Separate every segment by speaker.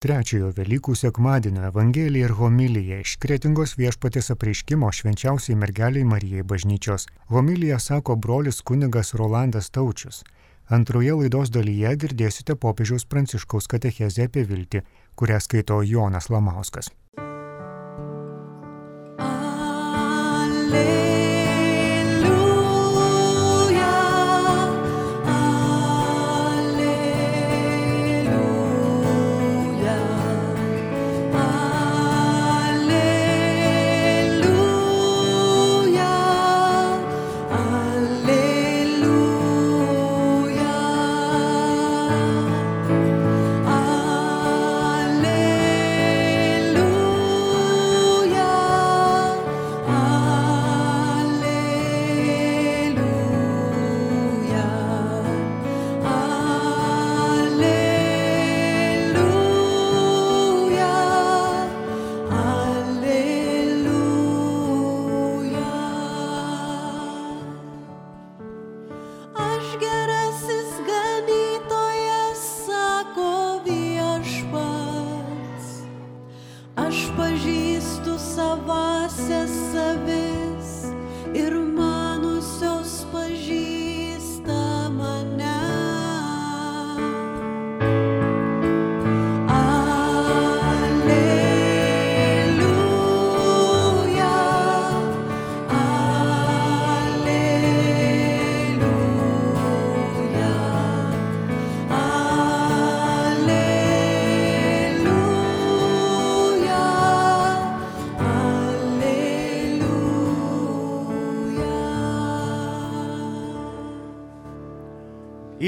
Speaker 1: Trečiojo Velykų sekmadienio Evangelija ir homilija iš kretingos viešpatės apreiškimo švenčiausiai mergeliai Marijai bažnyčios. Homilija sako brolis kunigas Rolandas Taučius. Antroje laidos dalyje girdėsite popiežiaus pranciškaus katechezę apie viltį, kurią skaito Jonas Lamauskas.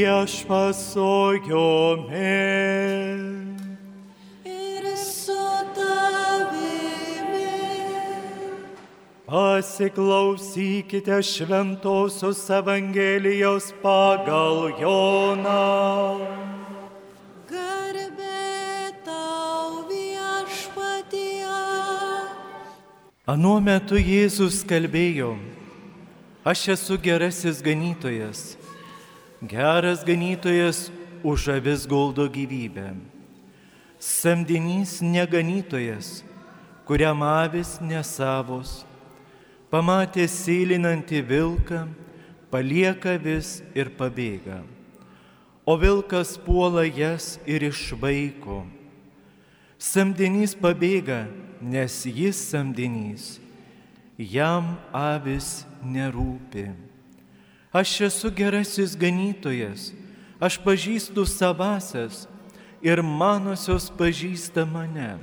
Speaker 2: Viešpas su jumis.
Speaker 3: Ir su tavimi.
Speaker 2: Pasiklausykite šventosios Evangelijos pagal Joną.
Speaker 3: Garbė tau viešpatie.
Speaker 2: Anuo metu Jėzus kalbėjo, aš esu gerasis ganytojas Geras ganytojas už avis guldo gyvybę. Samdinys neganytojas, kuriam avis nesavos, pamatė sėlinantį vilką, palieka vis ir pabėga. O vilkas puola jas ir išvaiko. Samdinys pabėga, nes jis samdinys, jam avis nerūpi. Aš esu gerasis ganytojas, aš pažįstu savasias ir manosios pažįsta mane,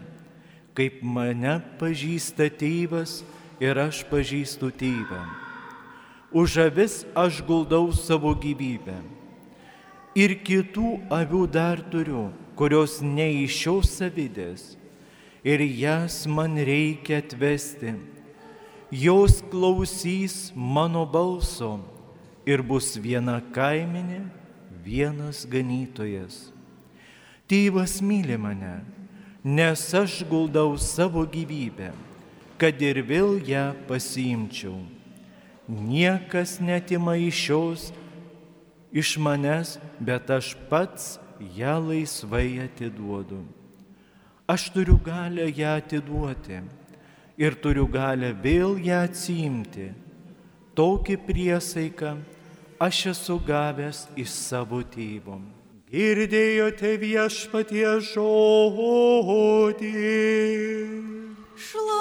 Speaker 2: kaip mane pažįsta tėvas ir aš pažįstu tėvą. Už avis aš guldau savo gyvybę. Ir kitų avių dar turiu, kurios ne iš šios savidės. Ir jas man reikia atvesti. Jos klausys mano balso ir bus viena kaiminė, vienas ganytojas. Tėvas myli mane, nes aš guldau savo gyvybę, kad ir vėl ją pasiimčiau. Niekas netima iš šios, iš manęs, bet aš pats ją laisvai atiduodu. Aš turiu galę ją atiduoti ir turiu galę vėl ją atsiimti. Tokį priesaiką aš esu gavęs iš savo tėvo. Girdėjote viešpatie žodį.
Speaker 3: Šlovė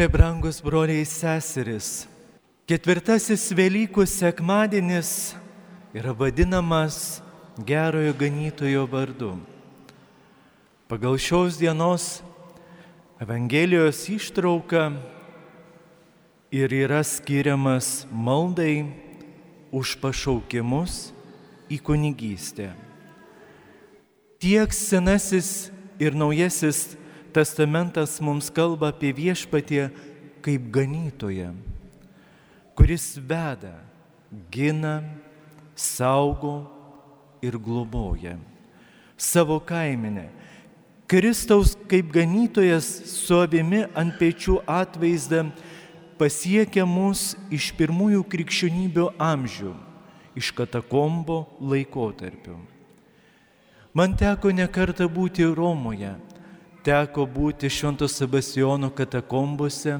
Speaker 2: Mėly brangus broliai seseris, ketvirtasis Velykų sekmadienis yra vadinamas gerojo ganytojo vardu. Pagal šios dienos Evangelijos ištrauka ir yra skiriamas maldai už pašaukimus į kunigystę. Tiek senasis ir naujasis testamentas mums kalba apie viešpatį kaip ganytoją, kuris veda, gina, saugo ir globoja savo kaiminę. Kristaus kaip ganytojas su avimi ant pečių atvaizdą pasiekia mus iš pirmųjų krikščionybių amžių, iš katakombo laikotarpių. Man teko nekarta būti Romoje, teko būti Švento Sebastijono katakombose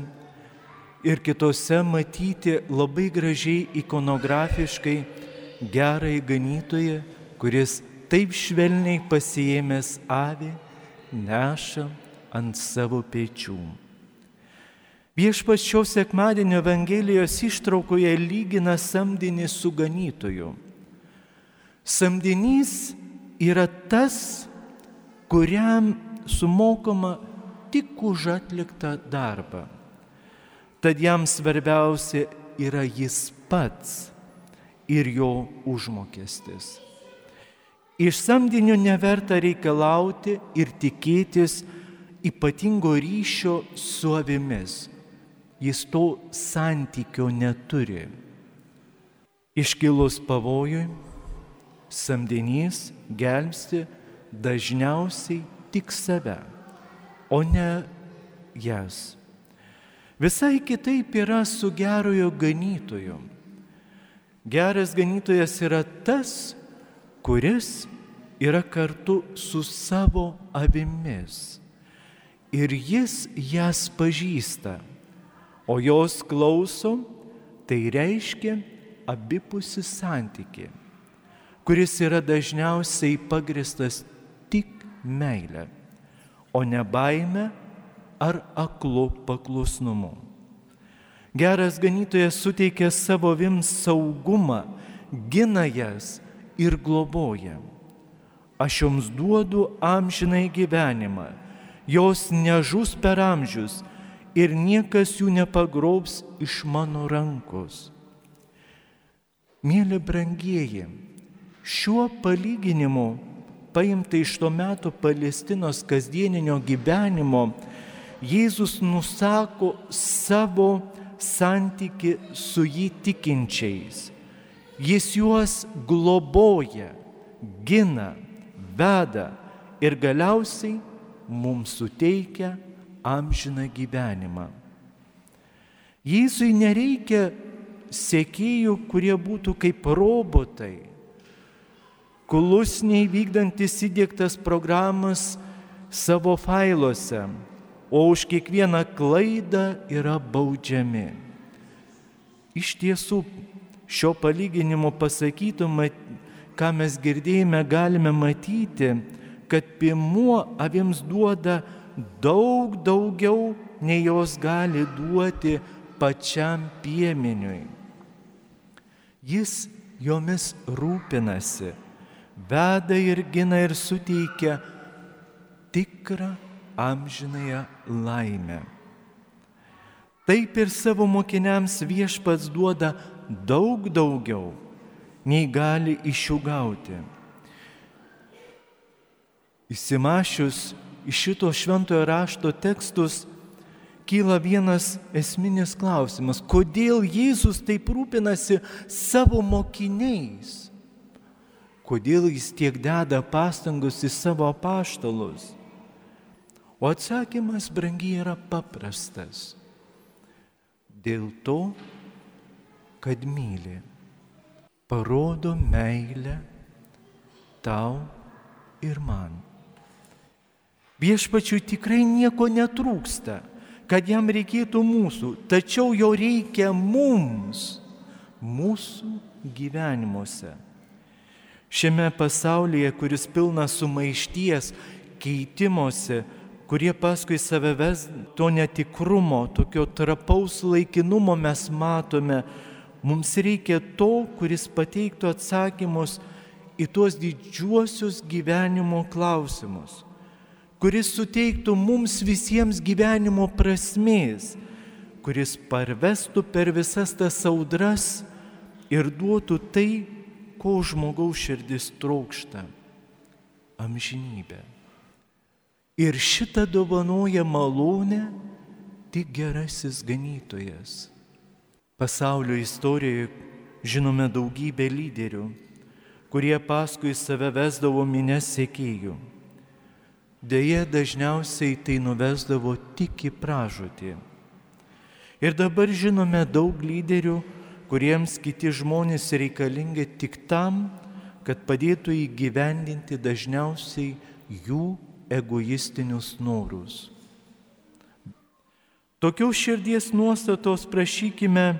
Speaker 2: ir kitose matyti labai gražiai ikonografiškai gerai ganytoje, kuris taip švelniai pasijėmęs avį neša ant savo pečių. Viešpas šios sekmadienio Evangelijos ištraukoje lygina samdinį su ganytoju. Samdinys yra tas, kuriam sumokama tik už atliktą darbą. Tad jam svarbiausia yra jis pats ir jo užmokestis. Iš samdinių neverta reikalauti ir tikėtis ypatingo ryšio su avimis. Jis to santykio neturi. Iškilus pavojui, samdinys gelbsti dažniausiai tik save, o ne jas. Visai kitaip yra su gerojo ganytoju. Geras ganytojas yra tas, kuris yra kartu su savo avimis. Ir jis jas pažįsta, o jos klauso, tai reiškia abipusį santykį kuris yra dažniausiai pagristas tik meilė, o ne baime ar aklu paklusnumu. Geras ganytojas suteikia savo vims saugumą, gina jas ir globoja. Aš jums duodu amžinai gyvenimą, jos nežus per amžius ir niekas jų nepagrobs iš mano rankos. Mėly brangieji, Šiuo palyginimu, paimta iš to meto Palestinos kasdieninio gyvenimo, Jėzus nusako savo santyki su jį tikinčiais. Jis juos globoja, gina, veda ir galiausiai mums suteikia amžiną gyvenimą. Jėzui nereikia sėkėjų, kurie būtų kaip robotai klusniai vykdantis įdėktas programas savo failuose, o už kiekvieną klaidą yra baudžiami. Iš tiesų, šio palyginimo pasakytų, ką mes girdėjome, galime matyti, kad piemuo avims duoda daug daugiau, nei jos gali duoti pačiam piemeniui. Jis jomis rūpinasi veda ir gina ir suteikia tikrą amžinąją laimę. Taip ir savo mokiniams viešpats duoda daug daugiau, nei gali iš jų gauti. Įsimašius iš šito šventojo rašto tekstus, kyla vienas esminis klausimas, kodėl Jėzus taip rūpinasi savo mokiniais kodėl jis tiek deda pastangus į savo paštalus. O atsakymas, brangiai, yra paprastas. Dėl to, kad myli, parodo meilę tau ir man. Viešpačiui tikrai nieko netrūksta, kad jam reikėtų mūsų, tačiau jo reikia mums, mūsų gyvenimuose. Šiame pasaulyje, kuris pilnas sumaišties, keitimosi, kurie paskui save ves to netikrumo, tokio trapaus laikinumo mes matome, mums reikia to, kuris pateiktų atsakymus į tuos didžiuosius gyvenimo klausimus, kuris suteiktų mums visiems gyvenimo prasmės, kuris parvestų per visas tas audras ir duotų tai, ko žmogaus širdis trokšta - amžinybę. Ir šitą dovanoja malonę tik gerasis ganytojas. Pasaulio istorijoje žinome daugybę lyderių, kurie paskui save vesdavo minės sėkėjų. Deja, dažniausiai tai nuvesdavo tik į pražūtį. Ir dabar žinome daug lyderių, kuriems kiti žmonės reikalingi tik tam, kad padėtų įgyvendinti dažniausiai jų egoistinius norus. Tokios širdies nuostatos prašykime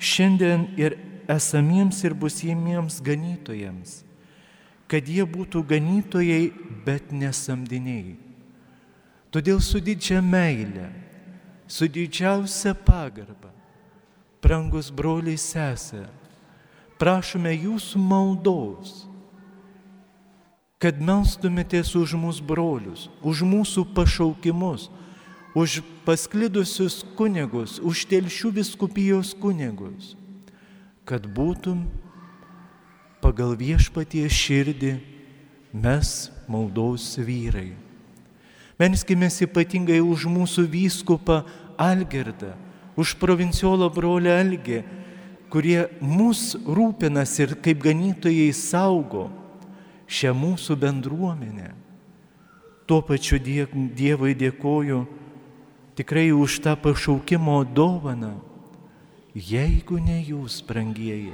Speaker 2: šiandien ir esamiems ir busimiems ganytojams, kad jie būtų ganytojai, bet nesamdiniai. Todėl su didžia meile, su didžiausia pagarba, brangus broliai sesė, prašome jūsų maldos, kad melstumėtės už mūsų brolius, už mūsų pašaukimus, už pasklidusius kunigus, už telšių viskupijos kunigus kad būtum pagal viešpatie širdį mes maldaus vyrai. Menskime ypatingai už mūsų vyskupą Algirdą, už provinciolo brolį Algį, kurie mus rūpinas ir kaip ganytojai saugo šią mūsų bendruomenę. Tuo pačiu Dievui dėkoju tikrai už tą pašaukimo dovaną Jeigu ne jūs, brangieji,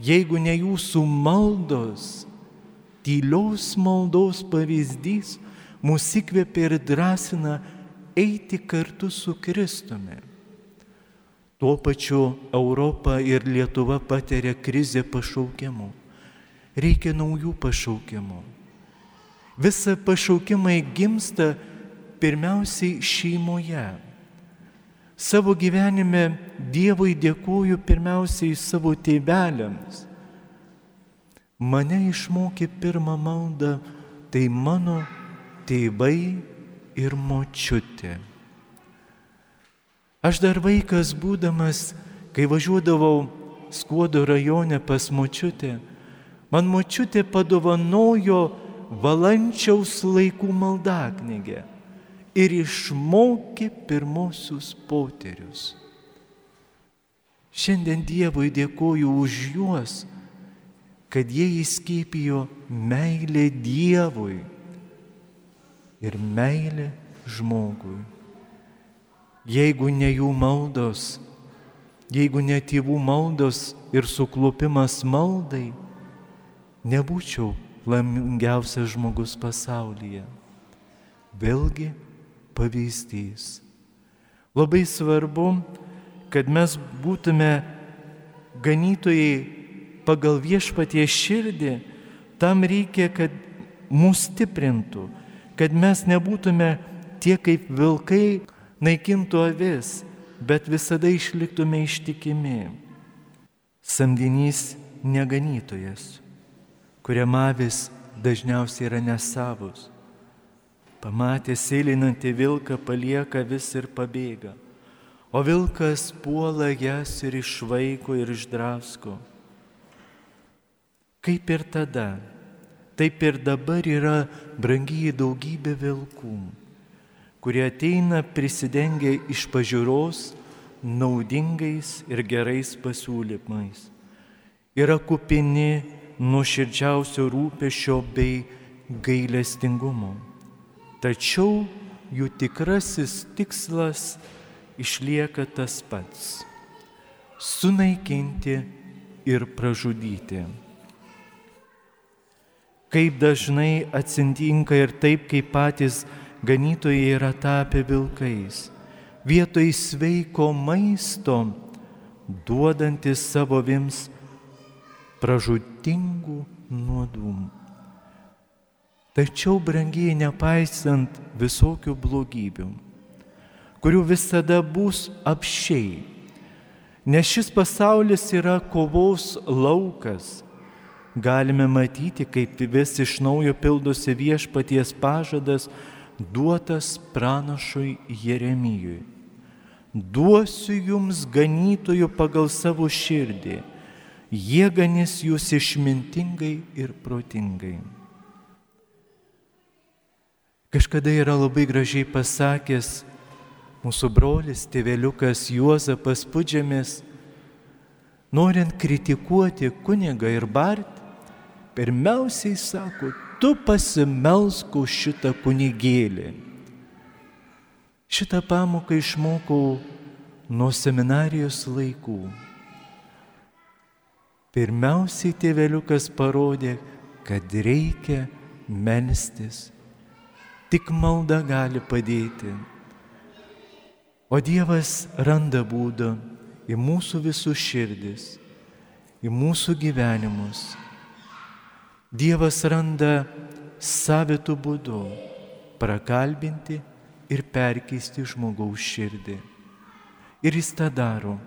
Speaker 2: jeigu ne jūsų maldos, tylios maldos pavyzdys mūsų įkvėpia ir drąsina eiti kartu su Kristumi. Tuo pačiu Europa ir Lietuva patiria krizę pašaukimų. Reikia naujų pašaukimų. Visa pašaukimai gimsta pirmiausiai šeimoje Savo gyvenime Dievui dėkuoju pirmiausiai savo tėveliams. Mane išmokė pirmą maldą, tai mano tėvai ir močiutė. Aš dar vaikas būdamas, kai važiuodavau Skuodo rajone pas močiutę, man močiutė padovanojo valančiaus laikų maldaknygę ir išmokė pirmosius poterius. Šiandien Dievui dėkoju už juos, kad jie įskėpijo meilę Dievui ir meilę žmogui. Jeigu ne jų maldos, jeigu ne tėvų maldos ir suklupimas maldai, nebūčiau laimingiausias žmogus pasaulyje. Vėlgi pavyzdys. Labai svarbu, kad mes būtume ganytojai pagal viešpatie širdį, tam reikia, kad mus stiprintų, kad mes nebūtume tie kaip vilkai naikintų avis, bet visada išliktume ištikimi. Samdinys neganytojas, kuriam avis dažniausiai yra nesavus. Pamatė sėlinantį vilką, palieka vis ir pabėga. O vilkas puola jas ir išvaiko ir išdrasko. Kaip ir tada, taip ir dabar yra brangiai daugybė vilkų, kurie ateina prisidengę iš pažiūros naudingais ir gerais pasiūlymais. Yra kupini nuoširdžiausio rūpešio bei gailestingumo tačiau jų tikrasis tikslas išlieka tas pats - sunaikinti ir pražudyti. Kaip dažnai atsitinka ir taip, kaip patys ganytojai yra tapę vilkais, vietoj sveiko maisto duodantis savo vims pražutingų nuodų. Tačiau, brangiai, nepaisant visokių blogybių, kurių visada bus apšiai, nes šis pasaulis yra kovos laukas, galime matyti, kaip vis iš naujo pildosi viešpaties pažadas duotas pranašui Jeremijui. Duosiu jums ganytojų pagal savo širdį, jie ganys jūs išmintingai ir protingai. Kažkada yra labai gražiai pasakęs mūsų brolis, tėveliukas Juozapas Pudžiamis, norint kritikuoti kunigą ir bart, pirmiausiai sako, tu pasimelsk už šitą kunigėlį. Šitą pamoką išmokau nuo seminarijos laikų. Pirmiausiai tėveliukas parodė, kad reikia melstis. Tik malda gali padėti. O Dievas randa būdą į mūsų visų širdis, į mūsų gyvenimus. Dievas randa savitų būdų prakalbinti ir perkeisti žmogaus širdį. Ir jis tą daro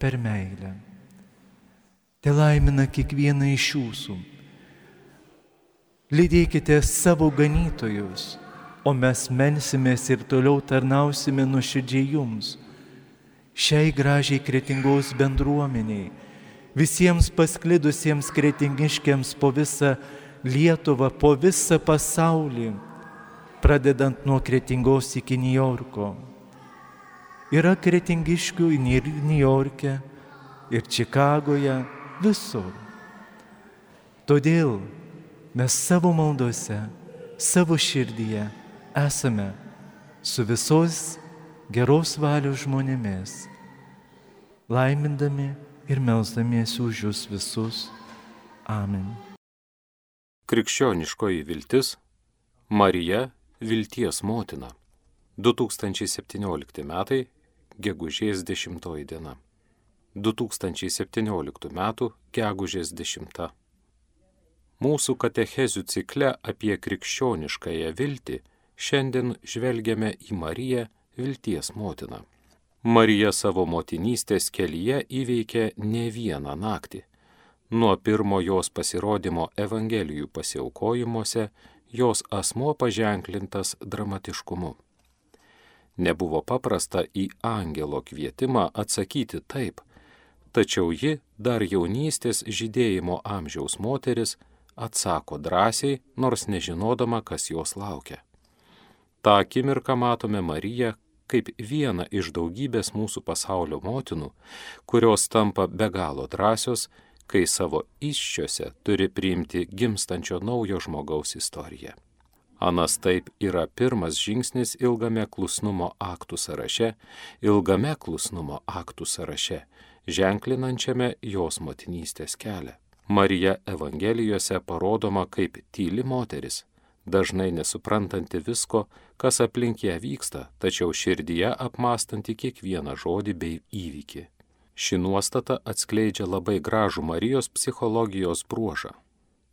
Speaker 2: per meilę. Te laimina kiekvieną iš jūsų. Lydėkite savo ganytojus o mes mensimės ir toliau tarnausime nuoširdžiai jums, šiai gražiai kretingos bendruomeniai, visiems pasklidusiems kretingiškiams po visą Lietuvą, po visą pasaulį, pradedant nuo kretingos iki Niujorko. Yra kretingiškių ir Niujorke, ir Čikagoje, visur. Todėl mes savo maldose, savo širdyje esame su visos geros valios žmonėmis, laimindami ir melzdamiesi už jūs visus. Amen.
Speaker 4: Krikščioniškoji viltis - Marija vilties motina. 2017 metai - gegužės 10 diena. 2017 metų - gegužės 10. Mūsų katechezių cikle apie krikščioniškąją viltį šiandien žvelgiame į Mariją vilties motiną. Marija savo motinystės kelyje įveikė ne vieną naktį. Nuo pirmo jos pasirodymo Evangelijų pasiaukojimuose jos asmo paženklintas dramatiškumu. Nebuvo paprasta į angelo kvietimą atsakyti taip, tačiau ji, dar jaunystės žydėjimo amžiaus moteris, atsako drąsiai, nors nežinodama, kas jos laukia. Ta akimirka matome Mariją kaip vieną iš daugybės mūsų pasaulio motinų, kurios tampa be galo drąsios, kai savo iššiose turi priimti gimstančio naujo žmogaus istoriją. Anas taip yra pirmas žingsnis ilgame klusnumo aktų sąraše, ilgame klusnumo aktų sąraše, ženklinančiame jos motinystės kelią. Marija Evangelijose parodoma kaip tyli moteris, dažnai nesuprantanti visko, kas aplink ją vyksta, tačiau širdyje apmastanti kiekvieną žodį bei įvykį. Ši nuostata atskleidžia labai gražų Marijos psichologijos bruožą.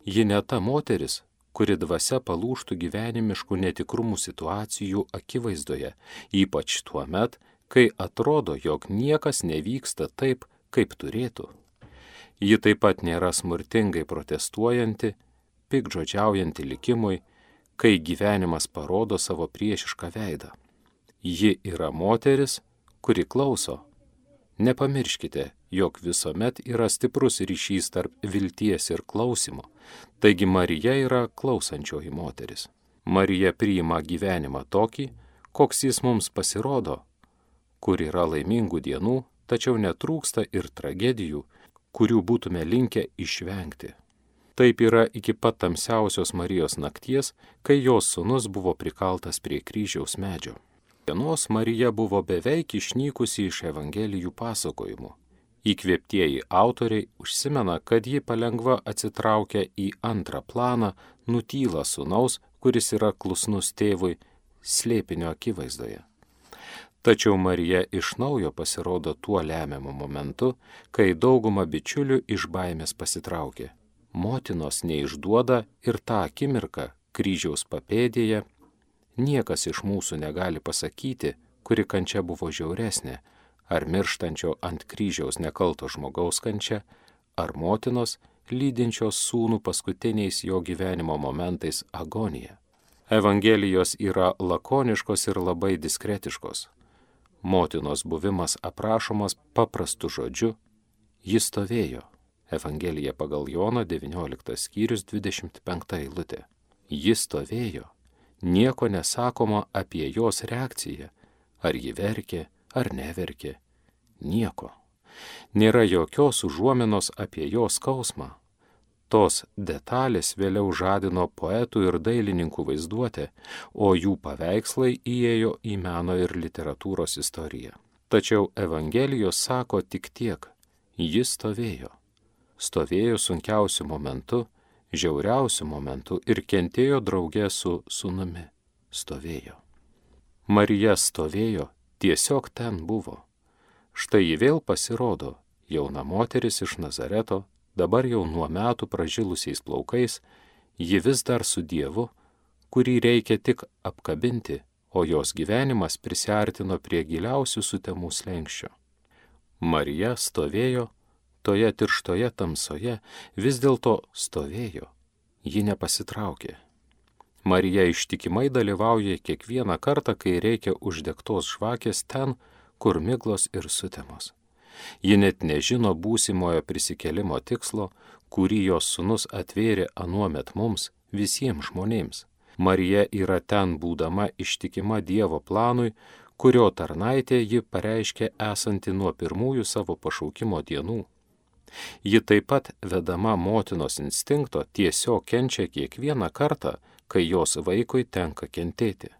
Speaker 4: Ji ne ta moteris, kuri dvasia palūštų gyvenimiškų netikrumų situacijų akivaizdoje, ypač tuo met, kai atrodo, jog niekas nevyksta taip, kaip turėtų. Ji taip pat nėra smurtingai protestuojanti, pikdžodžiaujanti likimui, kai gyvenimas parodo savo priešišką veidą. Ji yra moteris, kuri klauso. Nepamirškite, jog visuomet yra stiprus ryšys tarp vilties ir klausimo. Taigi Marija yra klausančioji moteris. Marija priima gyvenimą tokį, koks jis mums pasirodo, kur yra laimingų dienų, tačiau netrūksta ir tragedijų, kurių būtume linkę išvengti. Taip yra iki pat tamsiausios Marijos nakties, kai jos sunus buvo prikaltas prie kryžiaus medžio. Dienos Marija buvo beveik išnykusi iš Evangelijų pasakojimų. Įkvėptieji autoriai užsimena, kad ji palengva atsitraukia į antrą planą, nutyla sunaus, kuris yra klusnus tėvui, slėpinio akivaizdoje. Tačiau Marija iš naujo pasirodo tuo lemiamu momentu, kai dauguma bičiulių iš baimės pasitraukė motinos neišduoda ir tą akimirką kryžiaus papėdėje niekas iš mūsų negali pasakyti, kuri kančia buvo žiauresnė, ar mirštančio ant kryžiaus nekalto žmogaus kančia, ar motinos lydinčios sūnų paskutiniais jo gyvenimo momentais agonija. Evangelijos yra lakoniškos ir labai diskretiškos. Motinos buvimas aprašomas paprastu žodžiu, jis stovėjo. Evangelija pagal Joną 19 skyrius 25 eilutė. Jis stovėjo, nieko nesakoma apie jos reakciją, ar ji verkė, ar neverkė. Nieko. Nėra jokios užuominos apie jos skausmą. Tos detalės vėliau žadino poetų ir dailininkų vaizduotę, o jų paveikslai įėjo į meno ir literatūros istoriją. Tačiau Evangelijos sako tik tiek - jis stovėjo. Stovėjo sunkiausiu momentu, žiauriausiu momentu ir kentėjo draugė su sunumi. Stovėjo. Marija stovėjo, tiesiog ten buvo. Štai ji vėl pasirodo, jauna moteris iš Nazareto, dabar jau nuo metų pražilusiais plaukais, ji vis dar su Dievu, kurį reikia tik apkabinti, o jos gyvenimas prisartino prie giliausių sutemų slengščio. Marija stovėjo, toje tirštoje tamsoje, vis dėlto stovėjo, ji nepasitraukė. Marija ištikimai dalyvauja kiekvieną kartą, kai reikia uždegtos žvakės ten, kur miglos ir sutemos. Ji net nežino būsimojo prisikelimo tikslo, kurį jos sunus atvėrė anuomet mums, visiems žmonėms. Marija yra ten būdama ištikima Dievo planui, kurio tarnaitė ji pareiškė esanti nuo pirmųjų savo pašaukimo dienų. Ji taip pat vedama motinos instinkto tiesiog kenčia kiekvieną kartą, kai jos vaikui tenka kentėti.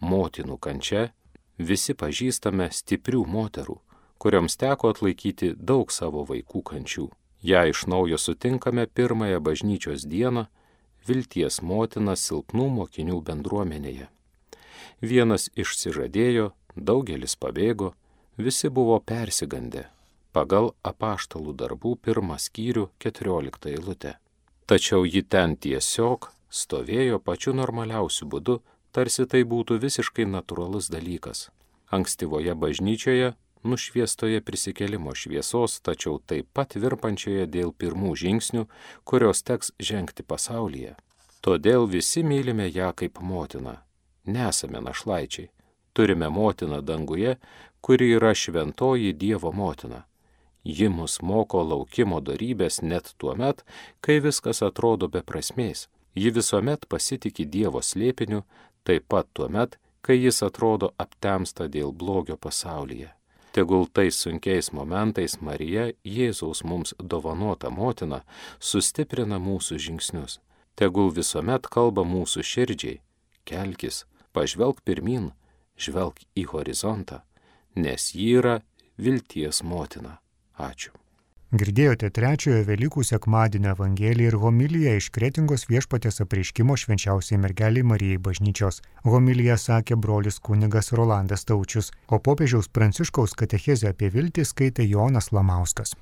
Speaker 4: Motinų kančia Visi pažįstame stiprių moterų, kurioms teko atlaikyti daug savo vaikų kančių. Ja iš naujo sutinkame pirmąją bažnyčios dieną, vilties motiną silpnų mokinių bendruomenėje. Vienas išsižadėjo, daugelis pabėgo, visi buvo persigandę pagal apaštalų darbų pirmą skyrių 14 eilutę. Tačiau ji ten tiesiog stovėjo pačiu normaliausiu būdu tarsi tai būtų visiškai natūralus dalykas. Ankstyvoje bažnyčioje, nušviestoje prisikelimo šviesos, tačiau taip pat virpančioje dėl pirmų žingsnių, kurios teks žengti pasaulyje. Todėl visi mylime ją kaip motiną. Nesame našlaičiai. Turime motiną danguje, kuri yra šventoji Dievo motina. Ji mus moko laukimo darybės net tuo met, kai viskas atrodo be prasmės. Ji visuomet pasitikė Dievo slėpiniu, taip pat tuo met, kai jis atrodo aptemsta dėl blogio pasaulyje. Tegul tais sunkiais momentais Marija, Jėzaus mums dovanota motina, sustiprina mūsų žingsnius. Tegul visuomet kalba mūsų širdžiai, kelkis, pažvelk pirmin, žvelk į horizontą, nes ji yra vilties motina. Ačiū.
Speaker 1: Girdėjote trečiojo Velykų sekmadienio Evangeliją ir homiliją iš Kretingos viešpatės apreiškimo švenčiausiai mergeliai Marijai bažnyčios. Homiliją sakė brolis kunigas Rolandas Taučius, o popiežiaus Pranciškaus katechezę apie viltį skaitė Jonas Lamauskas.